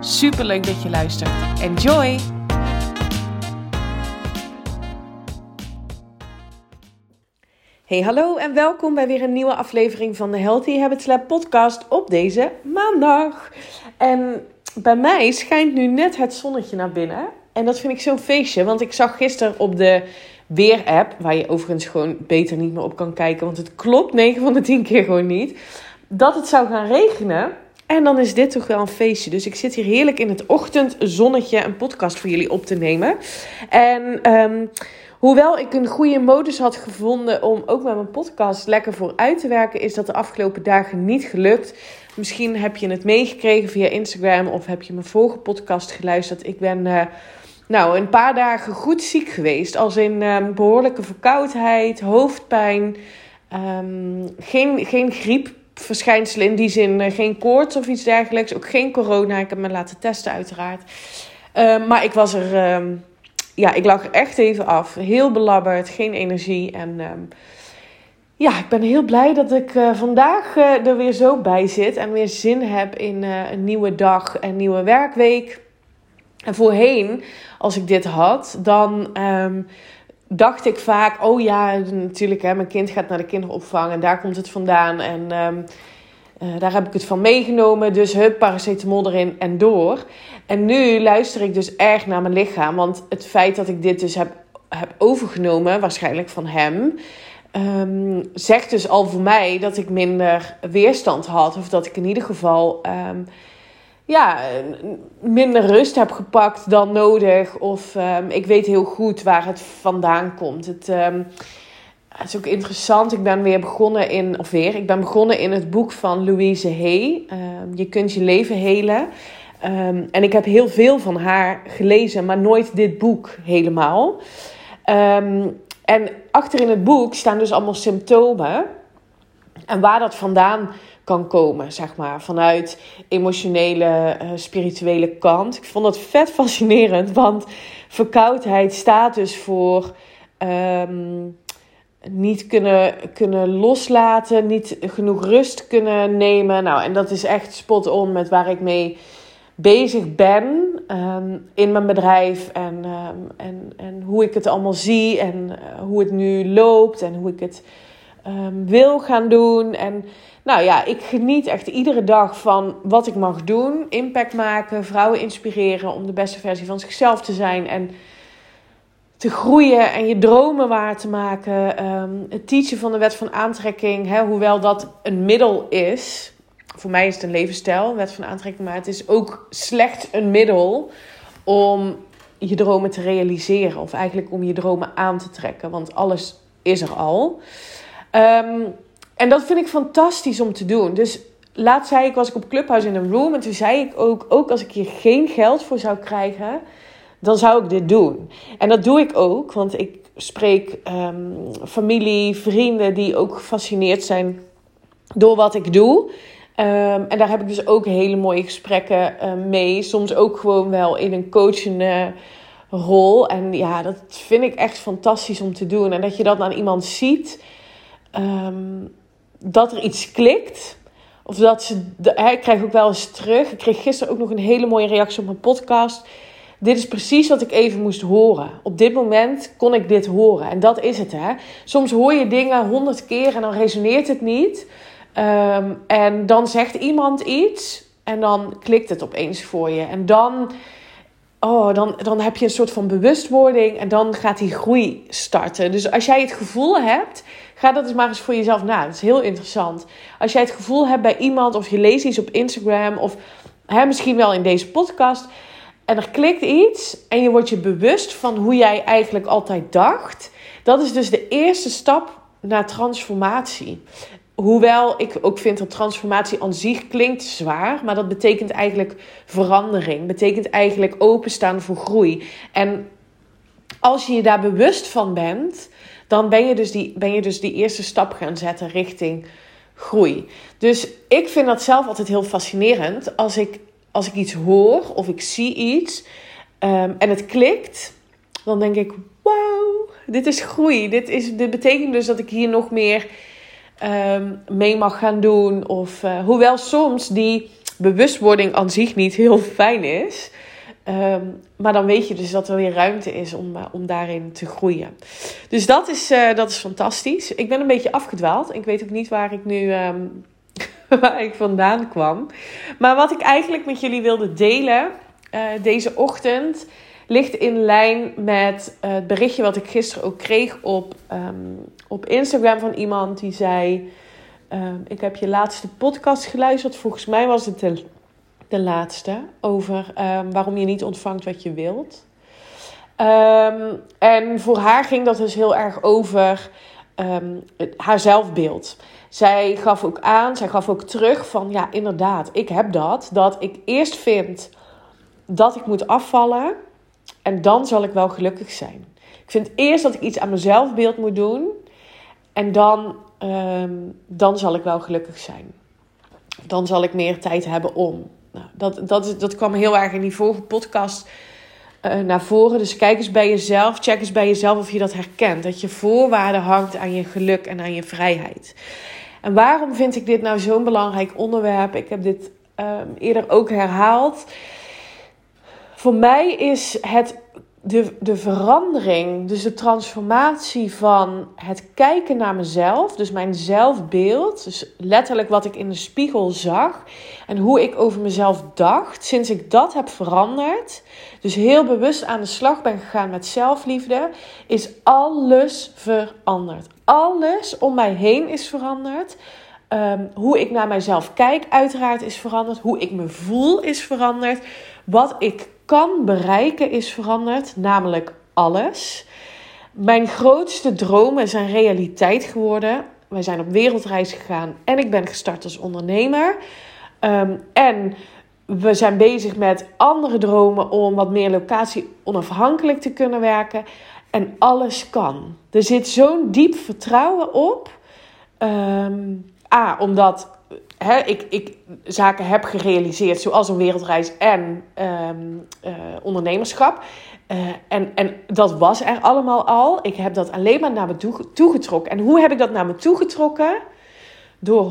Super leuk dat je luistert. Enjoy! Hey, hallo en welkom bij weer een nieuwe aflevering van de Healthy Habits Lab podcast op deze maandag. En bij mij schijnt nu net het zonnetje naar binnen. En dat vind ik zo'n feestje, want ik zag gisteren op de weer-app, waar je overigens gewoon beter niet meer op kan kijken, want het klopt 9 van de 10 keer gewoon niet, dat het zou gaan regenen. En dan is dit toch wel een feestje. Dus ik zit hier heerlijk in het ochtendzonnetje een podcast voor jullie op te nemen. En ehm, hoewel ik een goede modus had gevonden om ook met mijn podcast lekker vooruit te werken, is dat de afgelopen dagen niet gelukt. Misschien heb je het meegekregen via Instagram of heb je mijn vorige podcast geluisterd. Ik ben uh, nou, een paar dagen goed ziek geweest. Als in um, behoorlijke verkoudheid, hoofdpijn, um, geen, geen griepverschijnselen in die zin. Uh, geen koorts of iets dergelijks. Ook geen corona. Ik heb me laten testen uiteraard. Uh, maar ik was er... Um, ja, ik lag er echt even af. Heel belabberd, geen energie. En ja, ik ben heel blij dat ik uh, vandaag uh, er weer zo bij zit. En weer zin heb in een nieuwe dag en nieuwe werkweek. En voorheen, als ik dit had, dan dacht ik vaak: oh ja, natuurlijk, hè, mijn kind gaat naar de kinderopvang en daar komt het vandaan. En um, uh, daar heb ik het van meegenomen. Dus hup, paracetamol erin en door. En nu luister ik dus erg naar mijn lichaam. Want het feit dat ik dit dus heb, heb overgenomen, waarschijnlijk van hem. Um, zegt dus al voor mij dat ik minder weerstand had. Of dat ik in ieder geval um, ja, minder rust heb gepakt dan nodig. Of um, ik weet heel goed waar het vandaan komt. Het, um, het, is ook interessant. Ik ben weer begonnen in, of weer, ik ben begonnen in het boek van Louise Hay. Um, je kunt je leven helen. en ik heb heel veel van haar gelezen, maar nooit dit boek helemaal. en achter in het boek staan dus allemaal symptomen. En waar dat vandaan kan komen, zeg maar. Vanuit emotionele, uh, spirituele kant. Ik vond dat vet fascinerend, want verkoudheid staat dus voor um, niet kunnen, kunnen loslaten, niet genoeg rust kunnen nemen. Nou, en dat is echt spot on met waar ik mee bezig ben um, in mijn bedrijf en, um, en, en hoe ik het allemaal zie en uh, hoe het nu loopt en hoe ik het um, wil gaan doen. En nou ja, ik geniet echt iedere dag van wat ik mag doen. Impact maken, vrouwen inspireren om de beste versie van zichzelf te zijn. En te groeien en je dromen waar te maken. Um, het teachen van de wet van aantrekking, hè, hoewel dat een middel is. Voor mij is het een levensstijl, wet van aantrekking. Maar het is ook slecht een middel om je dromen te realiseren. Of eigenlijk om je dromen aan te trekken. Want alles is er al. Um, en dat vind ik fantastisch om te doen. Dus laatst zei ik, was ik op Clubhouse in een room. En toen zei ik ook, ook als ik hier geen geld voor zou krijgen, dan zou ik dit doen. En dat doe ik ook, want ik spreek um, familie, vrienden die ook gefascineerd zijn door wat ik doe. Um, en daar heb ik dus ook hele mooie gesprekken uh, mee. Soms ook gewoon wel in een coachende rol. En ja, dat vind ik echt fantastisch om te doen. En dat je dat aan iemand ziet. Um, dat er iets klikt. Of dat ze. ik krijg ook wel eens terug. Ik kreeg gisteren ook nog een hele mooie reactie op mijn podcast. Dit is precies wat ik even moest horen. Op dit moment kon ik dit horen. En dat is het, hè. Soms hoor je dingen honderd keer en dan resoneert het niet. Um, en dan zegt iemand iets en dan klikt het opeens voor je. En dan, oh, dan, dan heb je een soort van bewustwording en dan gaat die groei starten. Dus als jij het gevoel hebt Ga dat eens maar eens voor jezelf na. Dat is heel interessant. Als jij het gevoel hebt bij iemand, of je leest iets op Instagram, of hè, misschien wel in deze podcast, en er klikt iets en je wordt je bewust van hoe jij eigenlijk altijd dacht. Dat is dus de eerste stap naar transformatie. Hoewel ik ook vind dat transformatie aan zich klinkt zwaar, maar dat betekent eigenlijk verandering. Betekent eigenlijk openstaan voor groei. En als je je daar bewust van bent, dan ben je dus die, ben je dus die eerste stap gaan zetten richting groei. Dus ik vind dat zelf altijd heel fascinerend. Als ik, als ik iets hoor of ik zie iets um, en het klikt, dan denk ik: wauw, dit is groei. Dit, is, dit betekent dus dat ik hier nog meer um, mee mag gaan doen. Of, uh, hoewel soms die bewustwording aan zich niet heel fijn is. Um, maar dan weet je dus dat er weer ruimte is om, uh, om daarin te groeien. Dus dat is, uh, dat is fantastisch. Ik ben een beetje afgedwaald. Ik weet ook niet waar ik nu um, waar ik vandaan kwam. Maar wat ik eigenlijk met jullie wilde delen deze ochtend ligt in lijn met het berichtje wat ik gisteren ook kreeg op, um, op Instagram van iemand die zei: Ik heb je laatste podcast geluisterd. Volgens mij was het de de laatste, over um, waarom je niet ontvangt wat je wilt. En voor haar ging dat dus heel erg over haar zelfbeeld. Zij gaf ook aan, zij gaf ook terug van ja, inderdaad, ik heb dat. Dat ik eerst vind dat ik moet afvallen en dan zal ik wel gelukkig zijn. Ik vind eerst dat ik iets aan mijn zelfbeeld moet doen en dan, dan zal ik wel gelukkig zijn. Dan zal ik meer tijd hebben om. Nou, dat, dat, dat kwam heel erg in die vorige podcast uh, naar voren. Dus kijk eens bij jezelf, check eens bij jezelf of je dat herkent. Dat je voorwaarde hangt aan je geluk en aan je vrijheid. En waarom vind ik dit nou zo'n belangrijk onderwerp? Ik heb dit um, eerder ook herhaald. Voor mij is het de, de verandering, dus de transformatie van het kijken naar mezelf, dus mijn zelfbeeld, dus letterlijk wat ik in de spiegel zag en hoe ik over mezelf dacht, sinds ik dat heb veranderd, dus heel bewust aan de slag ben gegaan met zelfliefde, is alles veranderd. Alles om mij heen is veranderd. Um, hoe ik naar mijzelf kijk, uiteraard is veranderd. Hoe ik me voel is veranderd. Wat ik kan bereiken is veranderd, namelijk alles. Mijn grootste dromen zijn realiteit geworden. Wij zijn op wereldreis gegaan en ik ben gestart als ondernemer. Um, en we zijn bezig met andere dromen om wat meer locatie onafhankelijk te kunnen werken. En alles kan. Er zit zo'n diep vertrouwen op. Um, A, omdat ik, ik zaken heb gerealiseerd, zoals een wereldreis en um, uh, ondernemerschap. Uh, en, en dat was er allemaal al. Ik heb dat alleen maar naar me toe, toegetrokken. En hoe heb ik dat naar me toegetrokken? Door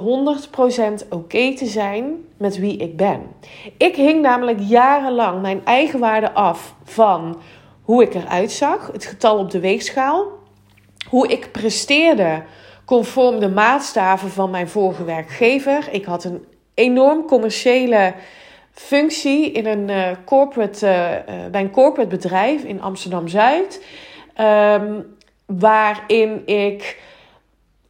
100% oké te zijn met wie ik ben. Ik hing namelijk jarenlang mijn eigen waarde af van hoe ik eruit zag, het getal op de weegschaal, hoe ik presteerde conform de maatstaven van mijn vorige werkgever. Ik had een enorm commerciële functie in een, uh, corporate, uh, uh, bij een corporate bedrijf in Amsterdam Zuid. Um, waarin ik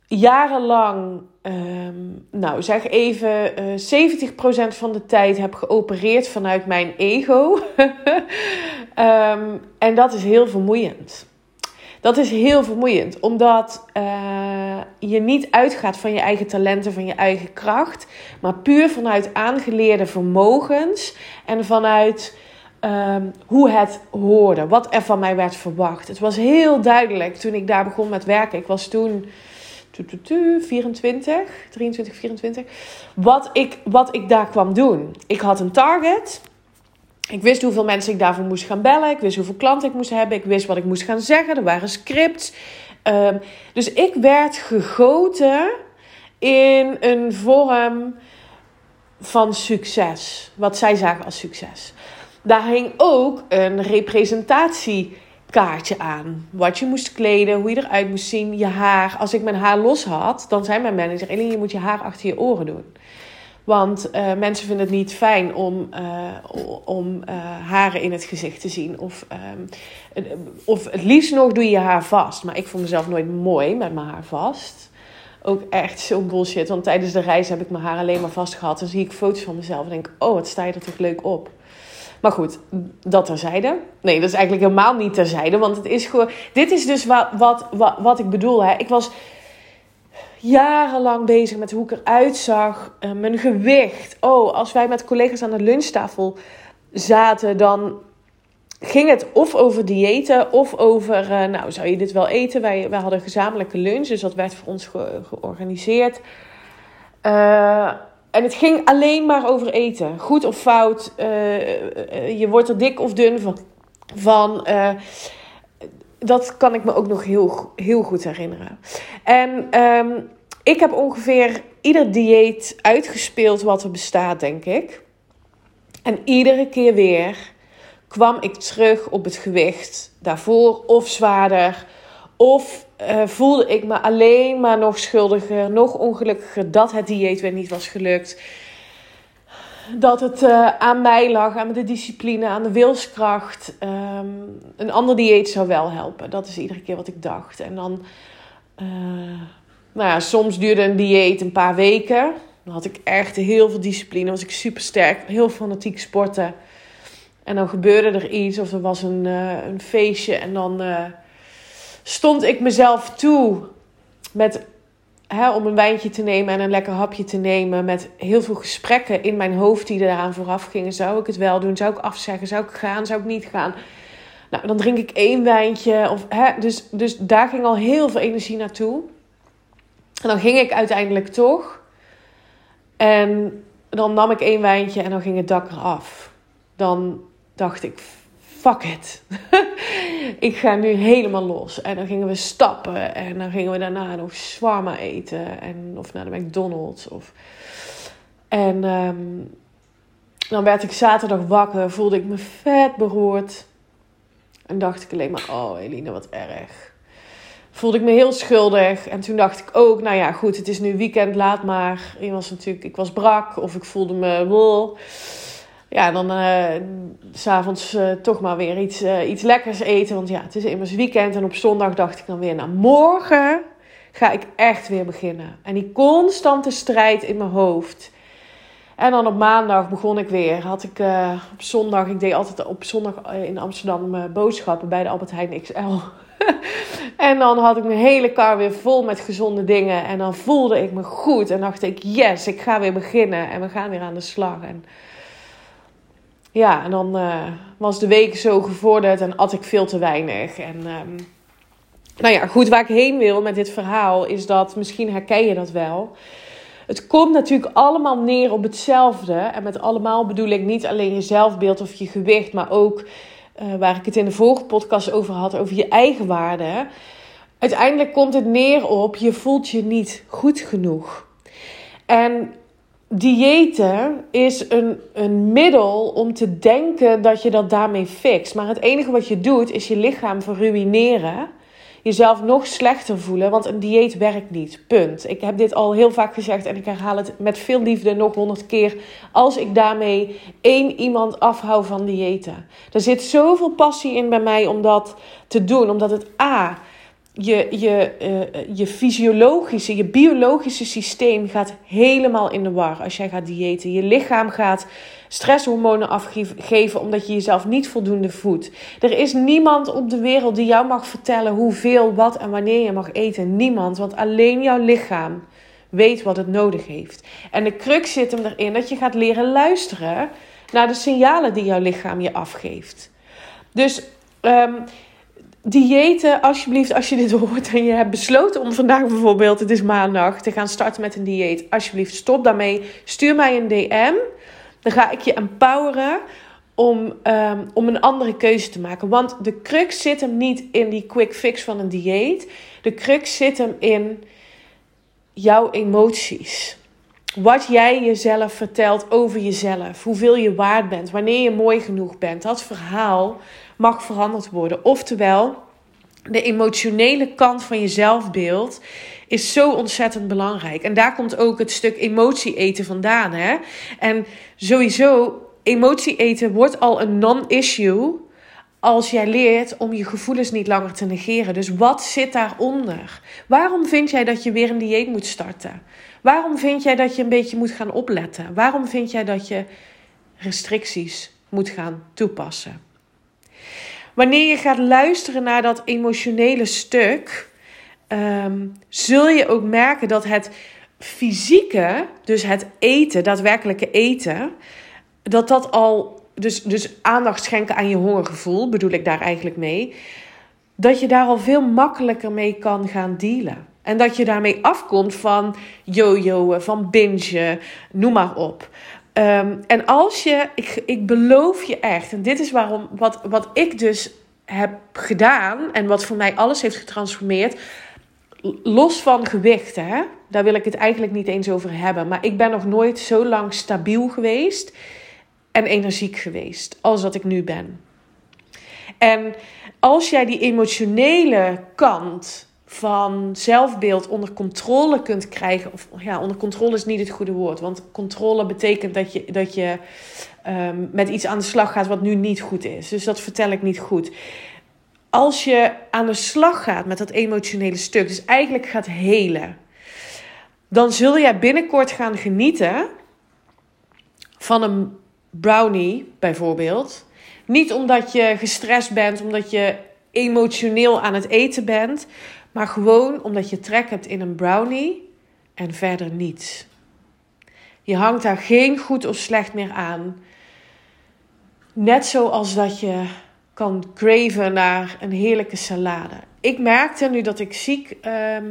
jarenlang, um, nou zeg even, 70% van de tijd heb geopereerd vanuit mijn ego. um, en dat is heel vermoeiend. Dat is heel vermoeiend, omdat uh, je niet uitgaat van je eigen talenten, van je eigen kracht, maar puur vanuit aangeleerde vermogens en vanuit um, hoe het hoorde, wat er van mij werd verwacht. Het was heel duidelijk toen ik daar begon met werken. Ik was toen 24, 23, 24. Wat ik, wat ik daar kwam doen. Ik had een target. Ik wist hoeveel mensen ik daarvoor moest gaan bellen. Ik wist hoeveel klanten ik moest hebben. Ik wist wat ik moest gaan zeggen. Er waren scripts. Um, dus ik werd gegoten in een vorm van succes. Wat zij zagen als succes. Daar hing ook een representatiekaartje aan. Wat je moest kleden, hoe je eruit moest zien, je haar. Als ik mijn haar los had, dan zei mijn manager: Eline, je moet je haar achter je oren doen. Want uh, mensen vinden het niet fijn om, uh, om uh, haren in het gezicht te zien. Of, um, of het liefst nog doe je je haar vast. Maar ik vond mezelf nooit mooi met mijn haar vast. Ook echt zo'n bullshit. Want tijdens de reis heb ik mijn haar alleen maar vast gehad. Dan zie ik foto's van mezelf en denk: oh, wat sta je er toch leuk op. Maar goed, dat terzijde. Nee, dat is eigenlijk helemaal niet terzijde. Want het is gewoon. Dit is dus wat, wat, wat, wat ik bedoel. Hè. Ik was jarenlang bezig met hoe ik eruit zag, mijn gewicht. Oh, als wij met collega's aan de lunchtafel zaten, dan ging het of over diëten of over, uh, nou, zou je dit wel eten? Wij, wij hadden gezamenlijke lunch, dus dat werd voor ons georganiseerd. Uh, en het ging alleen maar over eten. Goed of fout. Uh, je wordt er dik of dun van. van dat kan ik me ook nog heel, heel goed herinneren. En um, ik heb ongeveer ieder dieet uitgespeeld wat er bestaat, denk ik. En iedere keer weer kwam ik terug op het gewicht daarvoor of zwaarder. Of uh, voelde ik me alleen maar nog schuldiger, nog ongelukkiger dat het dieet weer niet was gelukt. Dat het uh, aan mij lag, aan de discipline, aan de wilskracht. Um, een ander dieet zou wel helpen. Dat is iedere keer wat ik dacht. En dan, uh, nou soms duurde een dieet een paar weken. Dan had ik echt heel veel discipline, was ik super sterk, heel fanatiek sporten. En dan gebeurde er iets of er was een, een feestje en dan stond ik mezelf toe met, hè, om een wijntje te nemen en een lekker hapje te nemen. Met heel veel gesprekken in mijn hoofd die eraan vooraf gingen. Zou ik het wel doen? Zou ik afzeggen? Zou ik gaan? Zou ik niet gaan? Nou, dan drink ik één wijntje. Of, hè, dus, dus daar ging al heel veel energie naartoe. En dan ging ik uiteindelijk toch. En dan nam ik één wijntje en dan ging het dak eraf. Dan dacht ik, fuck it. ik ga nu helemaal los. En dan gingen we stappen. En dan gingen we daarna nog shawarma eten. En, of naar de McDonald's. Of... En ehm, dan werd ik zaterdag wakker. Voelde ik me vet beroerd. En dacht ik alleen maar, oh Eline, wat erg. Voelde ik me heel schuldig. En toen dacht ik ook, nou ja, goed, het is nu weekend, laat maar. Ik was natuurlijk, ik was brak. Of ik voelde me... Ja, dan uh, s'avonds uh, toch maar weer iets, uh, iets lekkers eten. Want ja, het is immers weekend. En op zondag dacht ik dan weer, nou morgen ga ik echt weer beginnen. En die constante strijd in mijn hoofd. En dan op maandag begon ik weer. Had ik op zondag, ik deed altijd op zondag in Amsterdam boodschappen bij de Albert Heijn XL. en dan had ik mijn hele kar weer vol met gezonde dingen. En dan voelde ik me goed. En dacht ik, yes, ik ga weer beginnen. En we gaan weer aan de slag. En ja, en dan uh, was de week zo gevorderd en at ik veel te weinig. En um, nou ja, goed, waar ik heen wil met dit verhaal is dat, misschien herken je dat wel. Het komt natuurlijk allemaal neer op hetzelfde. En met allemaal bedoel ik niet alleen je zelfbeeld of je gewicht, maar ook uh, waar ik het in de vorige podcast over had, over je eigen waarde. Uiteindelijk komt het neer op je voelt je niet goed genoeg. En diëten is een, een middel om te denken dat je dat daarmee fixt. Maar het enige wat je doet is je lichaam verruineren. Jezelf nog slechter voelen, want een dieet werkt niet. Punt. Ik heb dit al heel vaak gezegd en ik herhaal het met veel liefde nog honderd keer. Als ik daarmee één iemand afhoud van diëten. Er zit zoveel passie in bij mij om dat te doen, omdat het A je, je, uh, je fysiologische, je biologische systeem gaat helemaal in de war als jij gaat diëten. Je lichaam gaat stresshormonen afgeven omdat je jezelf niet voldoende voedt. Er is niemand op de wereld die jou mag vertellen hoeveel, wat en wanneer je mag eten. Niemand, want alleen jouw lichaam weet wat het nodig heeft. En de crux zit hem erin dat je gaat leren luisteren naar de signalen die jouw lichaam je afgeeft. Dus um, diëten, alsjeblieft, als je dit hoort en je hebt besloten om vandaag bijvoorbeeld, het is maandag, te gaan starten met een dieet. Alsjeblieft, stop daarmee. Stuur mij een DM. Dan ga ik je empoweren om, um, om een andere keuze te maken. Want de crux zit hem niet in die quick fix van een dieet. De crux zit hem in jouw emoties. Wat jij jezelf vertelt over jezelf. Hoeveel je waard bent. Wanneer je mooi genoeg bent. Dat verhaal mag veranderd worden. Oftewel, de emotionele kant van je zelfbeeld is zo ontzettend belangrijk. En daar komt ook het stuk emotie eten vandaan. Hè? En sowieso, emotie eten wordt al een non-issue als jij leert om je gevoelens niet langer te negeren. Dus wat zit daaronder? Waarom vind jij dat je weer een dieet moet starten? Waarom vind jij dat je een beetje moet gaan opletten? Waarom vind jij dat je restricties moet gaan toepassen? Wanneer je gaat luisteren naar dat emotionele stuk ehm, zul je ook merken dat het fysieke, dus het eten, daadwerkelijke eten, dat dat al, dus, dus aandacht schenken aan je hongergevoel, bedoel ik daar eigenlijk mee, dat je daar al veel makkelijker mee kan gaan dealen. En dat je daarmee afkomt van jojoen, van bingen, noem maar op. Ehm, en als je, ik, ik beloof je echt, en dit is waarom, wat, wat ik dus heb gedaan en wat voor mij alles heeft getransformeerd, los van gewichten, hè, daar wil ik het eigenlijk niet eens over hebben. Maar ik ben nog nooit zo lang stabiel geweest en energiek geweest als dat ik nu ben. En als jij die emotionele kant van zelfbeeld onder controle kunt krijgen. Of ja, onder controle is niet het goede woord. Want controle betekent dat je, dat je ehm, met iets aan de slag gaat wat nu niet goed is. Dus dat vertel ik niet goed. Als je aan de slag gaat met dat emotionele stuk, dus eigenlijk gaat helen, dan zul jij binnenkort gaan genieten van een brownie, bijvoorbeeld. Niet omdat je gestrest bent, omdat je emotioneel aan het eten bent, maar gewoon omdat je trek hebt in een brownie en verder niets. Je hangt daar geen goed of slecht meer aan. Net zoals dat je kan craven naar een heerlijke salade. Ik merkte nu dat ik ziek ehm,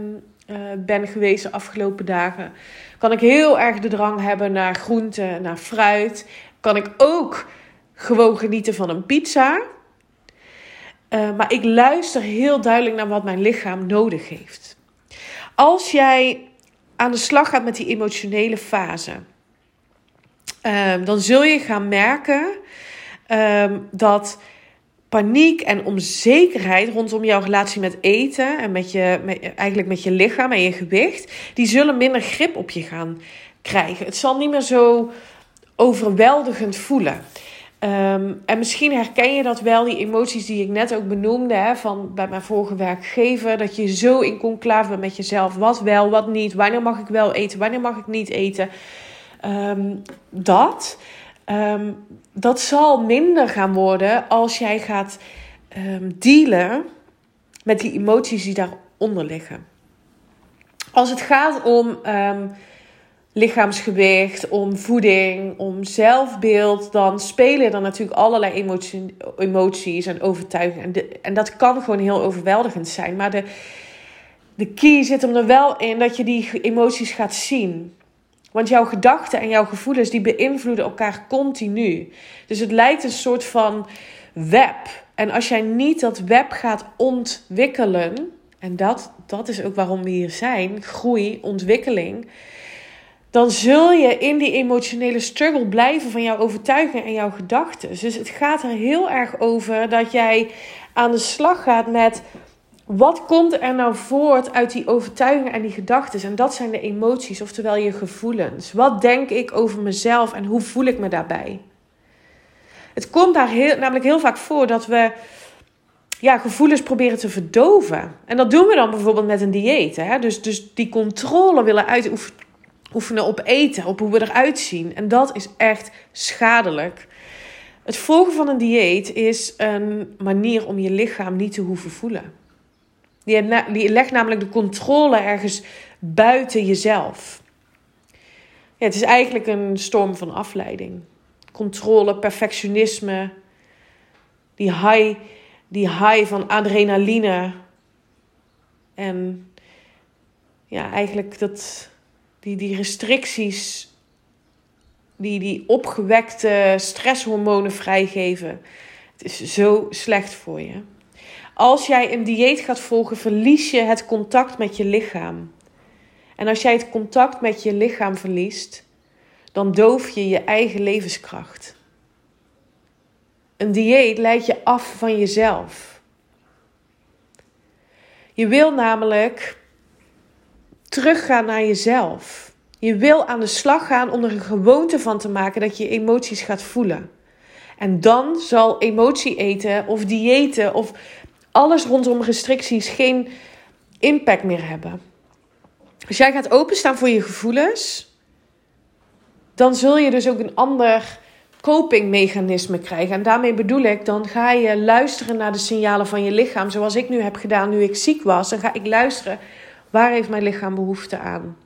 eh, ben geweest de afgelopen dagen, kan ik heel erg de drang hebben naar groenten, naar fruit. Kan ik ook gewoon genieten van een pizza. Uh, maar ik luister heel duidelijk naar wat mijn lichaam nodig heeft. Als jij aan de slag gaat met die emotionele fase, uh, dan zul je gaan merken uh, dat paniek en onzekerheid rondom jouw relatie met eten en met je, eigenlijk met je lichaam en je gewicht, die zullen minder grip op je gaan krijgen. Het zal niet meer zo overweldigend voelen. Ehm, en misschien herken je dat wel, die emoties die ik net ook benoemde, hè, van bij mijn vorige werkgever, dat je zo in conclave bent met jezelf. Wat wel, wat niet, wanneer mag ik wel eten, wanneer mag ik niet eten. Ehm, dat, ehm, dat zal minder gaan worden als jij gaat dealen met die emoties die daaronder liggen. Als het gaat om lichaamsgewicht, om voeding, om zelfbeeld, dan spelen er natuurlijk allerlei emotie, emoties en overtuigingen. En, en dat kan gewoon heel overweldigend zijn. Maar de, de key zit hem er wel in dat je die emoties gaat zien. Want jouw gedachten en jouw gevoelens die beïnvloeden elkaar continu. Dus het lijkt een soort van web. En als jij niet dat web gaat ontwikkelen, en dat, dat is ook waarom we hier zijn: groei, ontwikkeling dan zul je in die emotionele struggle blijven van jouw overtuiging en jouw gedachten. Dus het gaat er heel erg over dat jij aan de slag gaat met wat komt er nou voort uit die overtuigingen en die gedachten. En dat zijn de emoties, oftewel je gevoelens. Wat denk ik over mezelf en hoe voel ik me daarbij? Het komt daar heel, namelijk heel vaak voor dat we ja, gevoelens proberen te verdoven. En dat doen we dan bijvoorbeeld met een dieet. Hè? Dus, dus die controle willen uitoefenen oefenen op eten, op hoe we eruit zien. En dat is echt schadelijk. Het volgen van een dieet is een manier om je lichaam niet te hoeven voelen. Die legt namelijk de controle ergens buiten jezelf. Ja, het is eigenlijk een storm van afleiding. Controle, perfectionisme, die high, die high van adrenaline. En ja, eigenlijk dat, die, die restricties, die, die opgewekte stresshormonen vrijgeven. Het is zo slecht voor je. Als jij een dieet gaat volgen, verlies je het contact met je lichaam. En als jij het contact met je lichaam verliest, dan doof je je eigen levenskracht. Een dieet leidt je af van jezelf. Je wil namelijk teruggaan naar jezelf. Je wil aan de slag gaan om er een gewoonte van te maken dat je emoties gaat voelen. En dan zal emotie eten of diëten of alles rondom restricties geen impact meer hebben. Als jij gaat openstaan voor je gevoelens, dan zul je dus ook een ander copingmechanisme krijgen. En daarmee bedoel ik, dan ga je luisteren naar de signalen van je lichaam. Zoals ik nu heb gedaan nu ik ziek was. Dan ga ik luisteren, waar heeft mijn lichaam behoefte aan?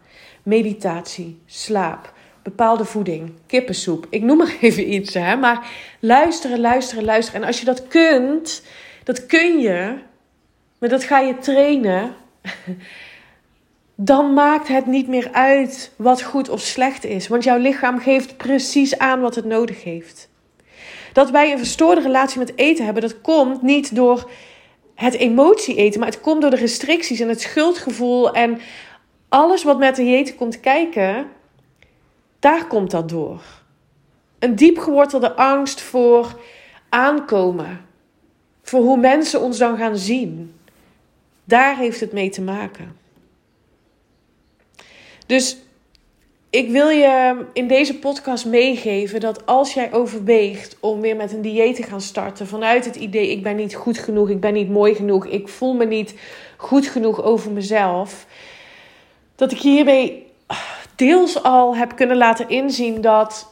Meditatie, slaap, bepaalde voeding, kippensoep. Ik noem maar even iets, hè. Maar luisteren, luisteren, luisteren. En als je dat kunt, dat kun je, maar dat ga je trainen dan maakt het niet meer uit wat goed of slecht is. Want jouw lichaam geeft precies aan wat het nodig heeft. Dat wij een verstoorde relatie met eten hebben, dat komt niet door het emotie eten, maar het komt door de restricties en het schuldgevoel en alles wat met de eten komt kijken. Daar komt dat door. Een diep gewortelde angst voor aankomen. Voor hoe mensen ons dan gaan zien. Daar heeft het mee te maken. Dus ik wil je in deze podcast meegeven dat als jij overweegt om weer met een dieet te gaan starten, vanuit het idee: ik ben niet goed genoeg, ik ben niet mooi genoeg, ik voel me niet goed genoeg over mezelf, dat ik hiermee deels al heb kunnen laten inzien dat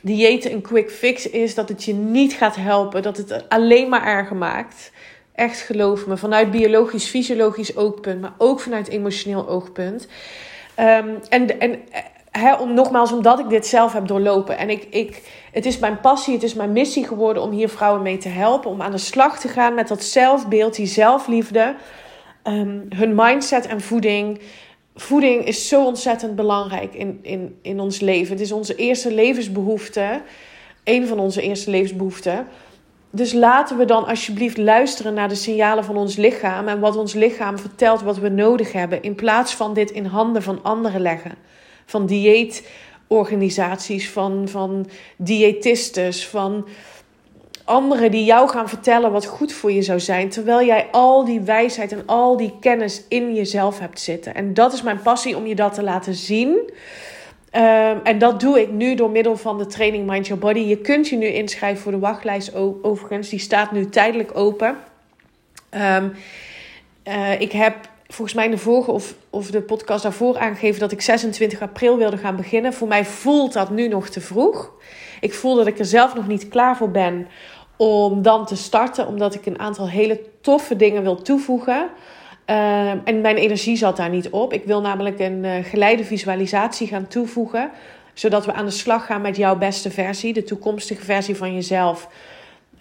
diëten een quick fix is, dat het je niet gaat helpen, dat het alleen maar erger maakt. Echt geloof me, vanuit biologisch, fysiologisch oogpunt, maar ook vanuit emotioneel oogpunt. Ehm, en en om, nogmaals, omdat ik dit zelf heb doorlopen. En ik, ik, het is mijn passie, het is mijn missie geworden om hier vrouwen mee te helpen. Om aan de slag te gaan met dat zelfbeeld, die zelfliefde. Um, hun mindset en voeding. Voeding is zo ontzettend belangrijk in, in, in ons leven. Het is onze eerste levensbehoefte. Een van onze eerste levensbehoeften. Dus laten we dan alsjeblieft luisteren naar de signalen van ons lichaam en wat ons lichaam vertelt wat we nodig hebben, in plaats van dit in handen van anderen leggen. Van dieetorganisaties, van, van diëtistes, van anderen die jou gaan vertellen wat goed voor je zou zijn, terwijl jij al die wijsheid en al die kennis in jezelf hebt zitten. En dat is mijn passie om je dat te laten zien. Um, en dat doe ik nu door middel van de training Mind Your Body. Je kunt je nu inschrijven voor de wachtlijst overigens. Die staat nu tijdelijk open. Um, uh, ik heb volgens mij in de vorige of, of de podcast daarvoor aangegeven dat ik 26 april wilde gaan beginnen. Voor mij voelt dat nu nog te vroeg. Ik voel dat ik er zelf nog niet klaar voor ben om dan te starten, omdat ik een aantal hele toffe dingen wil toevoegen. Ehm, en mijn energie zat daar niet op. Ik wil namelijk een uh, geleide visualisatie gaan toevoegen. Zodat we aan de slag gaan met jouw beste versie, de toekomstige versie van jezelf.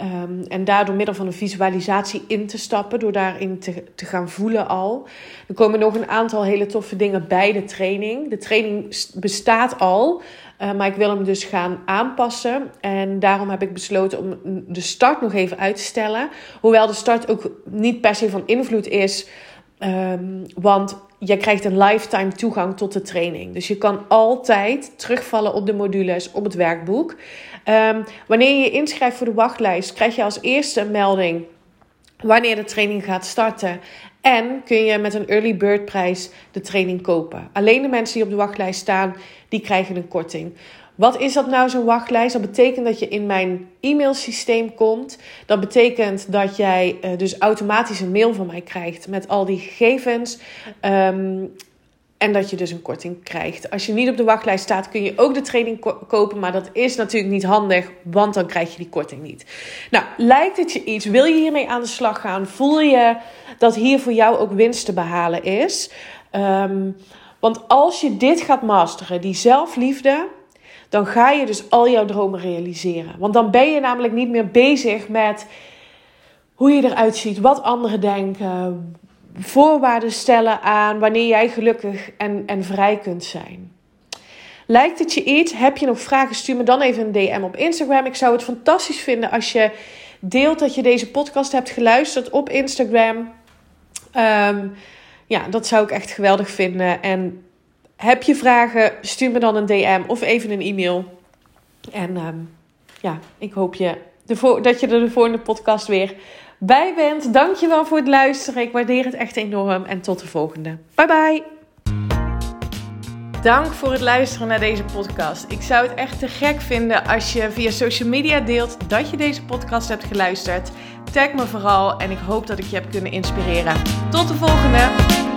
Um, en daar door middel van een visualisatie in te stappen, door daarin te, te gaan voelen al. Er komen nog een aantal hele toffe dingen bij de training. De training bestaat al, uh, maar ik wil hem dus gaan aanpassen. En daarom heb ik besloten om de start nog even uit te stellen. Hoewel de start ook niet per se van invloed is Um, want je krijgt een lifetime toegang tot de training. Dus je kan altijd terugvallen op de modules, op het werkboek. Um, wanneer je je inschrijft voor de wachtlijst, krijg je als eerste een melding wanneer de training gaat starten. En kun je met een early bird prijs de training kopen. Alleen de mensen die op de wachtlijst staan, die krijgen een korting. Wat is dat nou, zo'n wachtlijst? Dat betekent dat je in mijn e-mailsysteem komt. Dat betekent dat jij uh, dus automatisch een mail van mij krijgt met al die gegevens. Um, en dat je dus een korting krijgt. Als je niet op de wachtlijst staat, kun je ook de training ko kopen. Maar dat is natuurlijk niet handig, want dan krijg je die korting niet. Nou, lijkt het je iets? Wil je hiermee aan de slag gaan? Voel je dat hier voor jou ook winst te behalen is? Um, want als je dit gaat masteren, die zelfliefde, dan ga je dus al jouw dromen realiseren. Want dan ben je namelijk niet meer bezig met hoe je eruit ziet, wat anderen denken, voorwaarden stellen aan wanneer jij gelukkig en, en vrij kunt zijn. Lijkt het je iets? Heb je nog vragen? Stuur me dan even een DM op Instagram. Ik zou het fantastisch vinden als je deelt dat je deze podcast hebt geluisterd op Instagram. Um, ja, dat zou ik echt geweldig vinden. En heb je vragen, stuur me dan een DM of even een e-mail. En um, ja, ik hoop je dat je er de volgende podcast weer bij bent. Dankjewel voor het luisteren. Ik waardeer het echt enorm. En tot de volgende. Bye bye. Dank voor het luisteren naar deze podcast. Ik zou het echt te gek vinden als je via social media deelt dat je deze podcast hebt geluisterd. Tag me vooral en ik hoop dat ik je heb kunnen inspireren. Tot de volgende!